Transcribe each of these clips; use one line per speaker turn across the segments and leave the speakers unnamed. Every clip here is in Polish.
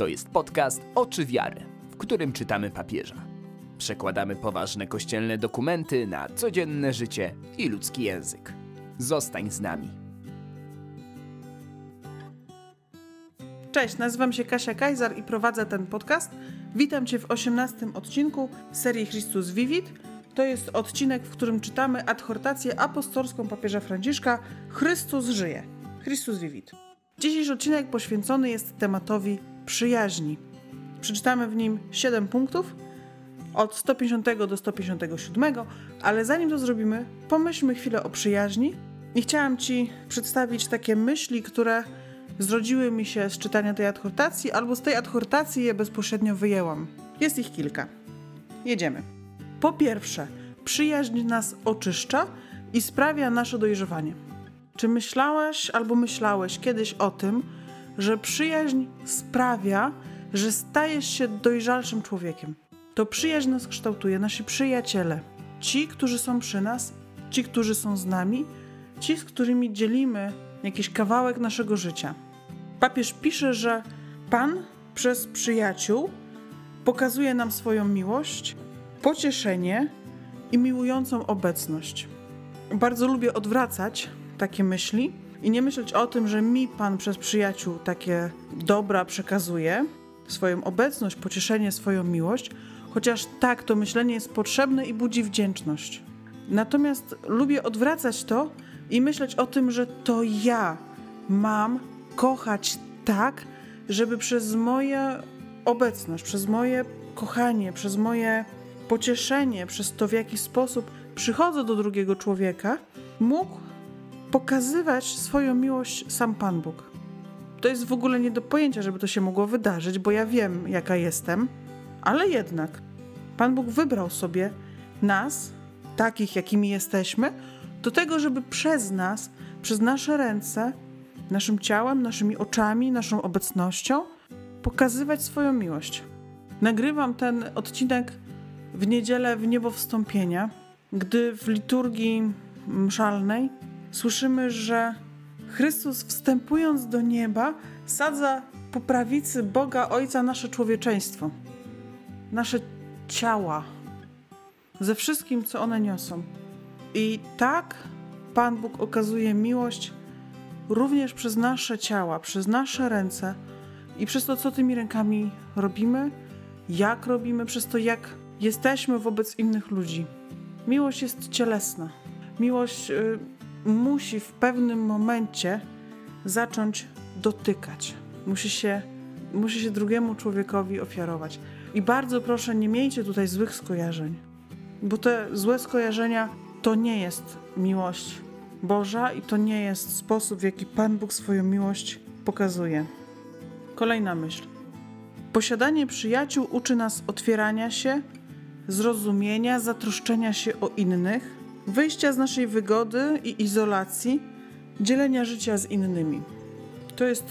To jest podcast Oczy Wiary, w którym czytamy papieża. Przekładamy poważne kościelne dokumenty na codzienne życie i ludzki język. Zostań z nami.
Cześć, nazywam się Kasia Kajzar i prowadzę ten podcast. Witam Cię w 18 odcinku serii Chrystus Vivit. To jest odcinek, w którym czytamy adhortację apostolską papieża Franciszka Chrystus żyje. Chrystus Vivit. Dzisiejszy odcinek poświęcony jest tematowi przyjaźni. Przeczytamy w nim 7 punktów od 150 do 157, ale zanim to zrobimy, pomyślmy chwilę o przyjaźni i chciałam Ci przedstawić takie myśli, które zrodziły mi się z czytania tej adhortacji, albo z tej adhortacji je bezpośrednio wyjęłam. Jest ich kilka. Jedziemy. Po pierwsze, przyjaźń nas oczyszcza i sprawia nasze dojrzewanie. Czy myślałaś albo myślałeś kiedyś o tym, że przyjaźń sprawia, że stajesz się dojrzalszym człowiekiem? To przyjaźń nas kształtuje, nasi przyjaciele, ci, którzy są przy nas, ci, którzy są z nami, ci, z którymi dzielimy jakiś kawałek naszego życia. Papież pisze, że Pan przez przyjaciół pokazuje nam swoją miłość, pocieszenie i miłującą obecność. Bardzo lubię odwracać takie myśli i nie myśleć o tym, że mi Pan przez przyjaciół takie dobra przekazuje, swoją obecność, pocieszenie, swoją miłość, chociaż tak, to myślenie jest potrzebne i budzi wdzięczność. Natomiast lubię odwracać to i myśleć o tym, że to ja mam kochać tak, żeby przez moją obecność, przez moje kochanie, przez moje pocieszenie, przez to w jaki sposób przychodzę do drugiego człowieka, mógł pokazywać swoją miłość sam Pan Bóg. To jest w ogóle nie do pojęcia, żeby to się mogło wydarzyć, bo ja wiem, jaka jestem, ale jednak Pan Bóg wybrał sobie nas, takich, jakimi jesteśmy, do tego, żeby przez nas, przez nasze ręce, naszym ciałem, naszymi oczami, naszą obecnością pokazywać swoją miłość. Nagrywam ten odcinek w niedzielę w niebo wstąpienia, gdy w liturgii mszalnej słyszymy, że Chrystus wstępując do nieba sadza po prawicy Boga Ojca nasze człowieczeństwo, nasze ciała, ze wszystkim, co one niosą. I tak Pan Bóg okazuje miłość również przez nasze ciała, przez nasze ręce i przez to, co tymi rękami robimy, jak robimy, przez to, jak jesteśmy wobec innych ludzi. Miłość jest cielesna. Miłość y, musi w pewnym momencie zacząć dotykać. Musi się, musi się drugiemu człowiekowi ofiarować. I bardzo proszę, nie miejcie tutaj złych skojarzeń, bo te złe skojarzenia to nie jest miłość Boża i to nie jest sposób, w jaki Pan Bóg swoją miłość pokazuje. Kolejna myśl. Posiadanie przyjaciół uczy nas otwierania się, zrozumienia, zatroszczenia się o innych, wyjścia z naszej wygody i izolacji, dzielenia życia z innymi. To jest,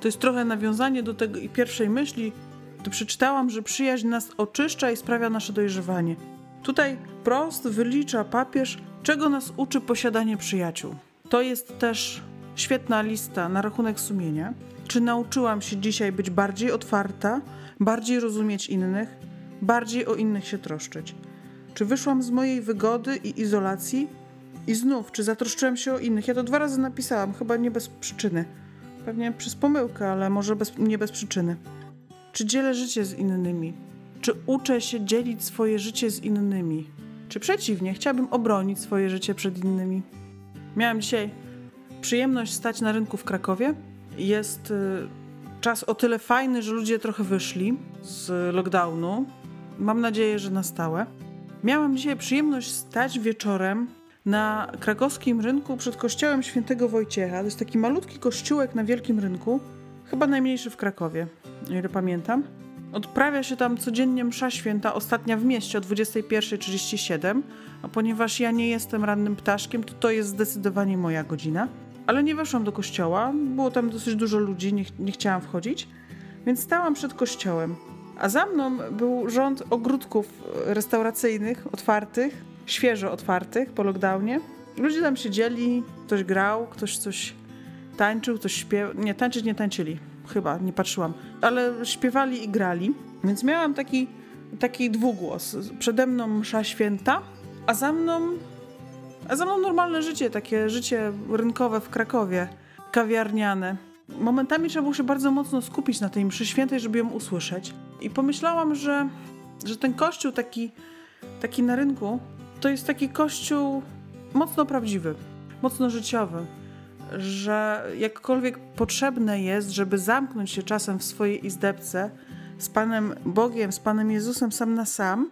to jest trochę nawiązanie do tego i pierwszej myśli, gdy przeczytałam, że przyjaźń nas oczyszcza i sprawia nasze dojrzewanie. Tutaj prost wylicza papież, czego nas uczy posiadanie przyjaciół. To jest też świetna lista na rachunek sumienia. Czy nauczyłam się dzisiaj być bardziej otwarta, bardziej rozumieć innych, bardziej o innych się troszczyć? Czy wyszłam z mojej wygody i izolacji? I znów, czy zatroszczyłam się o innych? Ja to dwa razy napisałam, chyba nie bez przyczyny. Pewnie przez pomyłkę, ale może bez, nie bez przyczyny. Czy dzielę życie z innymi? Czy uczę się dzielić swoje życie z innymi? Czy przeciwnie, chciałabym obronić swoje życie przed innymi? Miałam dzisiaj przyjemność stać na rynku w Krakowie. Jest y, czas o tyle fajny, że ludzie trochę wyszli z lockdownu. Mam nadzieję, że na stałe. Miałam dzisiaj przyjemność stać wieczorem na krakowskim rynku przed kościołem świętego Wojciecha. To jest taki malutki kościółek na wielkim rynku, chyba najmniejszy w Krakowie, o ile pamiętam. Odprawia się tam codziennie msza święta, ostatnia w mieście o 21.37, a ponieważ ja nie jestem rannym ptaszkiem, to to jest zdecydowanie moja godzina. Ale nie weszłam do kościoła, było tam dosyć dużo ludzi, nie, nie chciałam wchodzić, więc stałam przed kościołem. A za mną był rząd ogródków restauracyjnych, otwartych, świeżo otwartych po lockdownie. Ludzie tam siedzieli, ktoś grał, ktoś coś tańczył, ktoś śpiewał. Nie, tańczyć nie tańczyli. chyba, nie patrzyłam, ale śpiewali i grali, więc miałam taki, taki dwugłos. Przede mną msza święta, a za mną, a za mną normalne życie, takie życie rynkowe w Krakowie, kawiarniane. Momentami trzeba było się bardzo mocno skupić na tej mszy świętej, żeby ją usłyszeć. I pomyślałam, że, że ten kościół taki, taki na rynku, to jest taki kościół mocno prawdziwy, mocno życiowy że jakkolwiek potrzebne jest, żeby zamknąć się czasem w swojej izdebce z Panem Bogiem, z Panem Jezusem sam na sam,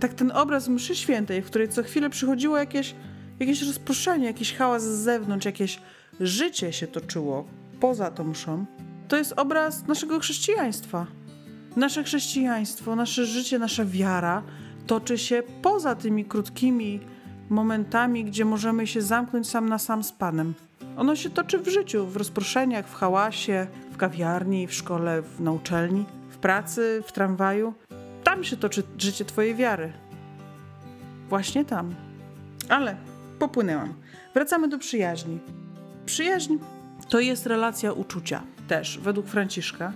tak ten obraz mszy świętej, w której co chwilę przychodziło jakieś, jakieś rozproszenie, jakiś hałas z zewnątrz, jakieś życie się toczyło poza tą mszą, to jest obraz naszego chrześcijaństwa. Nasze chrześcijaństwo, nasze życie, nasza wiara toczy się poza tymi krótkimi momentami, gdzie możemy się zamknąć sam na sam z Panem. Ono się toczy w życiu, w rozproszeniach, w hałasie, w kawiarni, w szkole, w, na uczelni, w pracy, w tramwaju. Tam się toczy życie Twojej wiary. Właśnie tam. Ale popłynęłam. Wracamy do przyjaźni. Przyjaźń to jest relacja uczucia, też według Franciszka.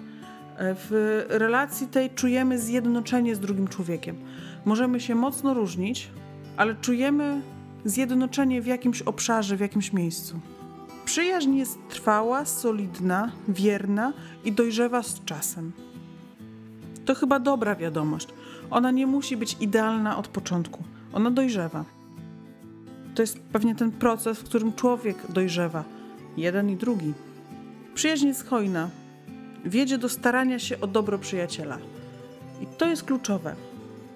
W relacji tej czujemy zjednoczenie z drugim człowiekiem. Możemy się mocno różnić, ale czujemy zjednoczenie w jakimś obszarze, w jakimś miejscu. Przyjaźń jest trwała, solidna, wierna i dojrzewa z czasem. To chyba dobra wiadomość. Ona nie musi być idealna od początku. Ona dojrzewa. To jest pewnie ten proces, w którym człowiek dojrzewa, jeden i drugi. Przyjaźń jest hojna. Wiedzie do starania się o dobro przyjaciela. I to jest kluczowe.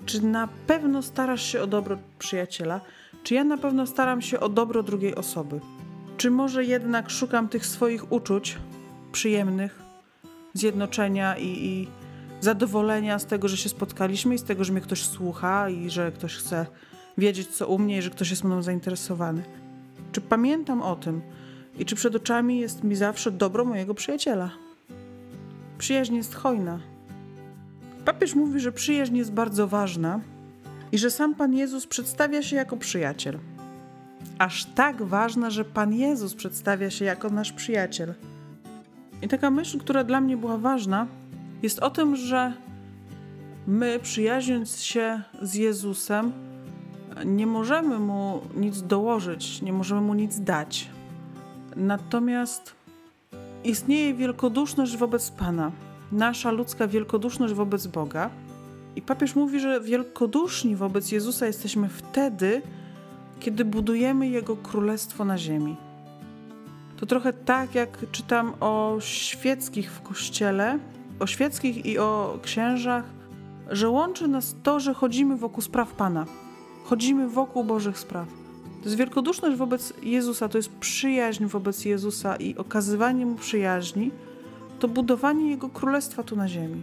Czy na pewno starasz się o dobro przyjaciela, czy ja na pewno staram się o dobro drugiej osoby? Czy może jednak szukam tych swoich uczuć przyjemnych, zjednoczenia i, i zadowolenia z tego, że się spotkaliśmy i z tego, że mnie ktoś słucha i że ktoś chce wiedzieć, co u mnie i że ktoś jest mną zainteresowany? Czy pamiętam o tym i czy przed oczami jest mi zawsze dobro mojego przyjaciela? Przyjaźń jest hojna. Papież mówi, że przyjaźń jest bardzo ważna i że sam Pan Jezus przedstawia się jako przyjaciel aż tak ważna, że Pan Jezus przedstawia się jako nasz przyjaciel. I taka myśl, która dla mnie była ważna, jest o tym, że my, przyjaźniąc się z Jezusem, nie możemy mu nic dołożyć, nie możemy mu nic dać. Natomiast istnieje wielkoduszność wobec Pana, nasza ludzka wielkoduszność wobec Boga. I papież mówi, że wielkoduszni wobec Jezusa jesteśmy wtedy, kiedy budujemy Jego królestwo na ziemi. To trochę tak, jak czytam o świeckich w kościele, o świeckich i o księżach, że łączy nas to, że chodzimy wokół spraw Pana. Chodzimy wokół Bożych spraw. To jest wielkoduszność wobec Jezusa, to jest przyjaźń wobec Jezusa i okazywanie Mu przyjaźni, to budowanie Jego królestwa tu na ziemi.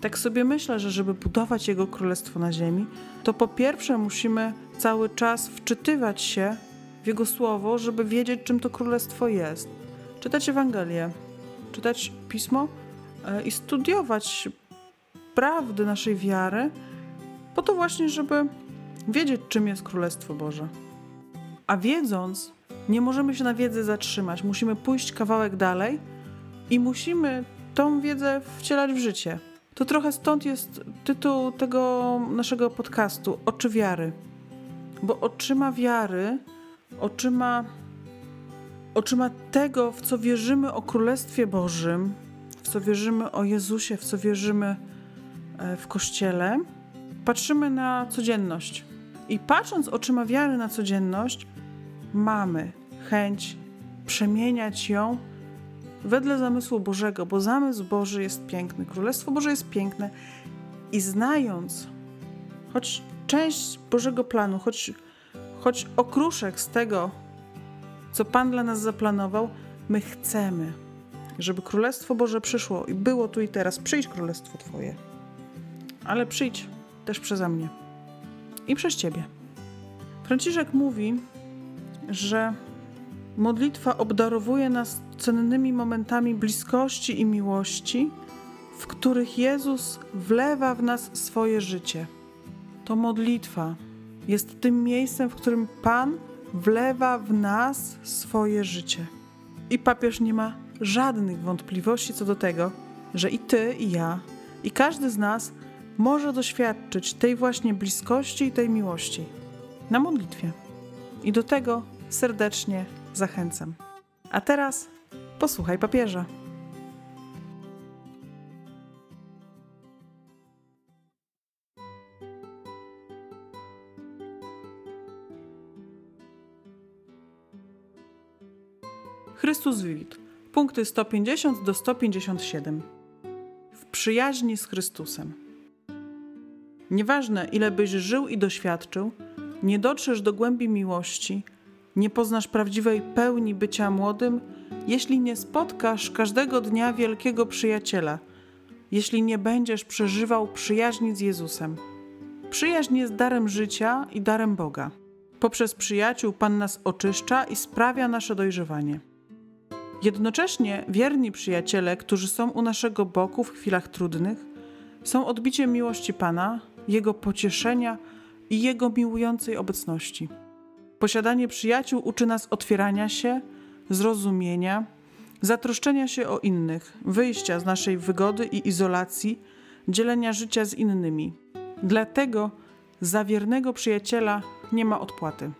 Tak sobie myślę, że żeby budować Jego królestwo na ziemi, to po pierwsze musimy cały czas wczytywać się w Jego słowo, żeby wiedzieć, czym to królestwo jest. Czytać Ewangelię, czytać pismo e, i studiować prawdy naszej wiary, po to właśnie, żeby wiedzieć, czym jest Królestwo Boże. A wiedząc, nie możemy się na wiedzy zatrzymać, musimy pójść kawałek dalej i musimy tą wiedzę wcielać w życie. To trochę stąd jest tytuł tego naszego podcastu Oczy wiary. Bo oczyma wiary, oczyma, oczyma tego, w co wierzymy o Królestwie Bożym, w co wierzymy o Jezusie, w co wierzymy e, w Kościele, patrzymy na codzienność. I patrząc oczyma wiary na codzienność, mamy chęć przemieniać ją wedle zamysłu Bożego, bo zamysł Boży jest piękny, Królestwo Boże jest piękne i znając choć część Bożego planu, choć, choć okruszek z tego, co Pan dla nas zaplanował, my chcemy, żeby Królestwo Boże przyszło i było tu i teraz. Przyjdź Królestwo Twoje, ale przyjdź też przeze mnie i przez Ciebie. Franciszek mówi, że modlitwa obdarowuje nas cennymi momentami bliskości i miłości, w których Jezus wlewa w nas swoje życie. To modlitwa jest tym miejscem, w którym Pan wlewa w nas swoje życie. I papież nie ma żadnych wątpliwości co do tego, że i ty, i ja, i każdy z nas może doświadczyć tej właśnie bliskości i tej miłości na modlitwie. I do tego serdecznie zachęcam. A teraz posłuchaj papieża. Chrystus Vivit. Punkty 150 do 157. W przyjaźni z Chrystusem. Nieważne, ile byś żył i doświadczył, nie dotrzesz do głębi miłości, nie poznasz prawdziwej pełni bycia młodym, jeśli nie spotkasz każdego dnia wielkiego przyjaciela, jeśli nie będziesz przeżywał przyjaźni z Jezusem. Przyjaźń jest darem życia i darem Boga. Poprzez przyjaciół Pan nas oczyszcza i sprawia nasze dojrzewanie. Jednocześnie wierni przyjaciele, którzy są u naszego boku w chwilach trudnych, są odbiciem miłości Pana, Jego pocieszenia i Jego miłującej obecności. Posiadanie przyjaciół uczy nas otwierania się, zrozumienia, zatroszczenia się o innych, wyjścia z naszej wygody i izolacji, dzielenia życia z innymi. Dlatego za wiernego przyjaciela nie ma odpłaty.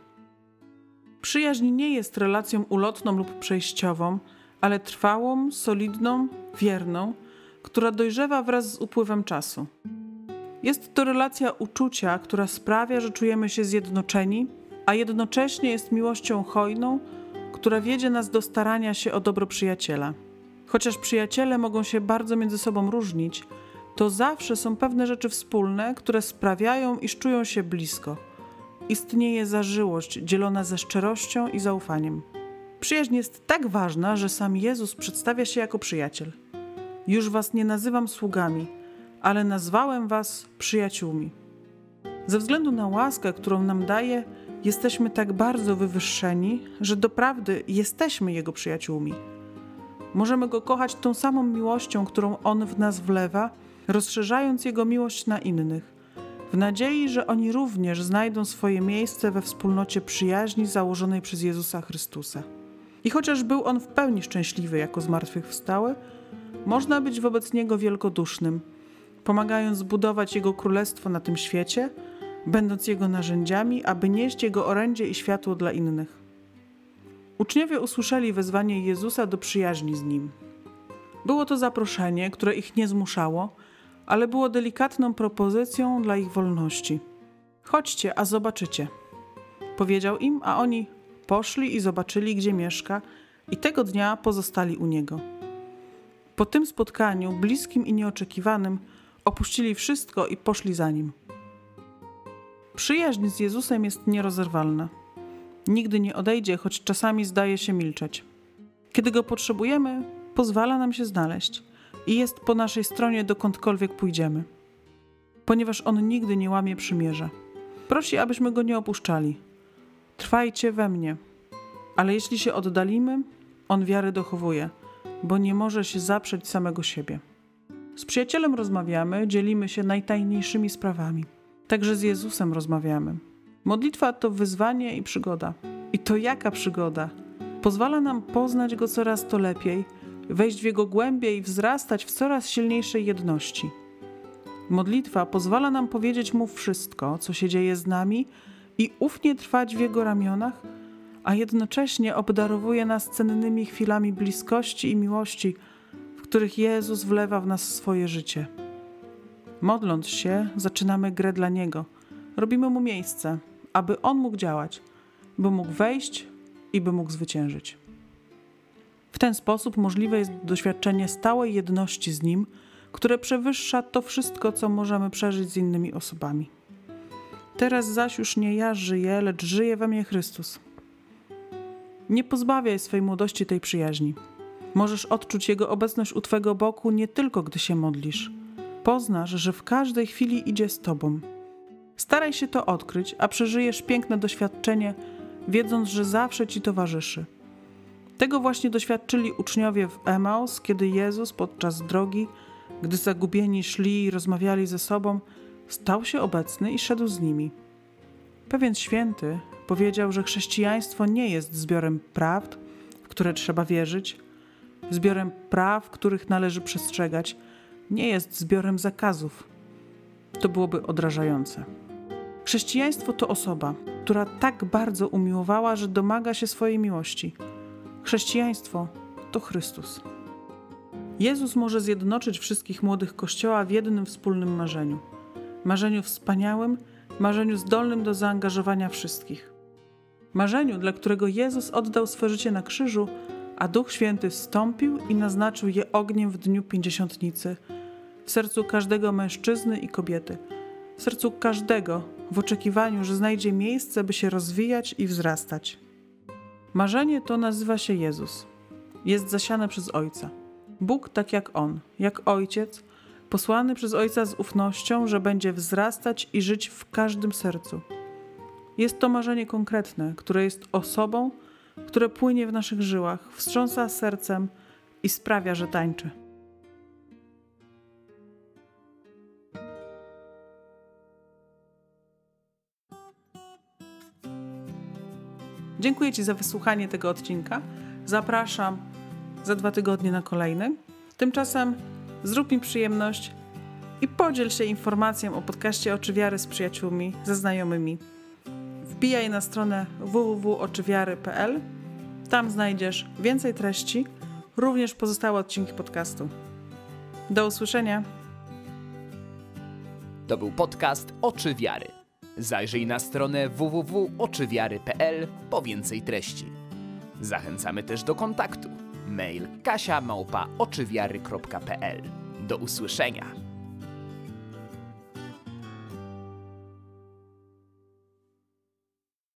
Przyjaźń nie jest relacją ulotną lub przejściową, ale trwałą, solidną, wierną, która dojrzewa wraz z upływem czasu. Jest to relacja uczucia, która sprawia, że czujemy się zjednoczeni, a jednocześnie jest miłością hojną, która wiedzie nas do starania się o dobro przyjaciela. Chociaż przyjaciele mogą się bardzo między sobą różnić, to zawsze są pewne rzeczy wspólne, które sprawiają, iż czują się blisko. Istnieje zażyłość dzielona ze szczerością i zaufaniem. Przyjaźń jest tak ważna, że sam Jezus przedstawia się jako przyjaciel. Już was nie nazywam sługami, ale nazwałem was przyjaciółmi. Ze względu na łaskę, którą nam daje, jesteśmy tak bardzo wywyższeni, że doprawdy jesteśmy Jego przyjaciółmi. Możemy Go kochać tą samą miłością, którą On w nas wlewa, rozszerzając Jego miłość na innych, w nadziei, że oni również znajdą swoje miejsce we wspólnocie przyjaźni założonej przez Jezusa Chrystusa. I chociaż był On w pełni szczęśliwy jako zmartwychwstały, można być wobec Niego wielkodusznym, pomagając zbudować Jego królestwo na tym świecie – będąc Jego narzędziami, aby nieść Jego orędzie i światło dla innych. Uczniowie usłyszeli wezwanie Jezusa do przyjaźni z Nim. Było to zaproszenie, które ich nie zmuszało, ale było delikatną propozycją dla ich wolności. Chodźcie, a zobaczycie. Powiedział im, a oni poszli i zobaczyli, gdzie mieszka, i tego dnia pozostali u niego. Po tym spotkaniu, bliskim i nieoczekiwanym, opuścili wszystko i poszli za nim. Przyjaźń z Jezusem jest nierozerwalna. Nigdy nie odejdzie, choć czasami zdaje się milczeć. Kiedy go potrzebujemy, pozwala nam się znaleźć i jest po naszej stronie dokądkolwiek pójdziemy. Ponieważ on nigdy nie łamie przymierza. Prosi, abyśmy go nie opuszczali. Trwajcie we mnie. Ale jeśli się oddalimy, on wiary dochowuje, bo nie może się zaprzeć samego siebie. Z przyjacielem rozmawiamy, dzielimy się najtajniejszymi sprawami. Także z Jezusem rozmawiamy. Modlitwa to wyzwanie i przygoda. I to jaka przygoda? Pozwala nam poznać Go coraz to lepiej, wejść w Jego głębie i wzrastać w coraz silniejszej jedności. Modlitwa pozwala nam powiedzieć Mu wszystko, co się dzieje z nami i ufnie trwać w Jego ramionach, a jednocześnie obdarowuje nas cennymi chwilami bliskości i miłości, w których Jezus wlewa w nas swoje życie. Modląc się, zaczynamy grę dla Niego. Robimy Mu miejsce, aby On mógł działać, by mógł wejść i by mógł zwyciężyć. W ten sposób możliwe jest doświadczenie stałej jedności z Nim, które przewyższa to wszystko, co możemy przeżyć z innymi osobami. Teraz zaś już nie ja żyję, lecz żyje we mnie Chrystus. Nie pozbawiaj swej młodości tej przyjaźni. Możesz odczuć Jego obecność u Twego boku nie tylko, gdy się modlisz – poznasz, że w każdej chwili idzie z tobą. Staraj się to odkryć, a przeżyjesz piękne doświadczenie, wiedząc, że zawsze ci towarzyszy. Tego właśnie doświadczyli uczniowie w Emaus, kiedy Jezus podczas drogi, gdy zagubieni szli i rozmawiali ze sobą, stał się obecny i szedł z nimi. Pewien święty powiedział, że chrześcijaństwo nie jest zbiorem prawd, w które trzeba wierzyć, zbiorem praw, których należy przestrzegać, nie jest zbiorem zakazów. To byłoby odrażające. Chrześcijaństwo to osoba, która tak bardzo umiłowała, że domaga się swojej miłości. Chrześcijaństwo to Chrystus. Jezus może zjednoczyć wszystkich młodych Kościoła w jednym wspólnym marzeniu. Marzeniu wspaniałym, marzeniu zdolnym do zaangażowania wszystkich. Marzeniu, dla którego Jezus oddał swoje życie na krzyżu, a Duch Święty wstąpił i naznaczył je ogniem w dniu pięćdziesiątnicy, w sercu każdego mężczyzny i kobiety, w sercu każdego, w oczekiwaniu, że znajdzie miejsce, by się rozwijać i wzrastać. Marzenie to nazywa się Jezus. Jest zasiane przez Ojca. Bóg tak jak On, jak Ojciec, posłany przez Ojca z ufnością, że będzie wzrastać i żyć w każdym sercu. Jest to marzenie konkretne, które jest osobą, które płynie w naszych żyłach, wstrząsa sercem i sprawia, że tańczy. Dziękuję Ci za wysłuchanie tego odcinka. Zapraszam za dwa tygodnie na kolejny. Tymczasem zrób mi przyjemność i podziel się informacją o podcaście Oczy Wiary z przyjaciółmi, ze znajomymi. Wbijaj na stronę www.oczywiary.pl. Tam znajdziesz więcej treści, również pozostałe odcinki podcastu. Do usłyszenia.
To był podcast Oczy Wiary. Zajrzyj na stronę www.oczywiary.pl po więcej treści. Zachęcamy też do kontaktu. Mail kasia małpa. Do usłyszenia.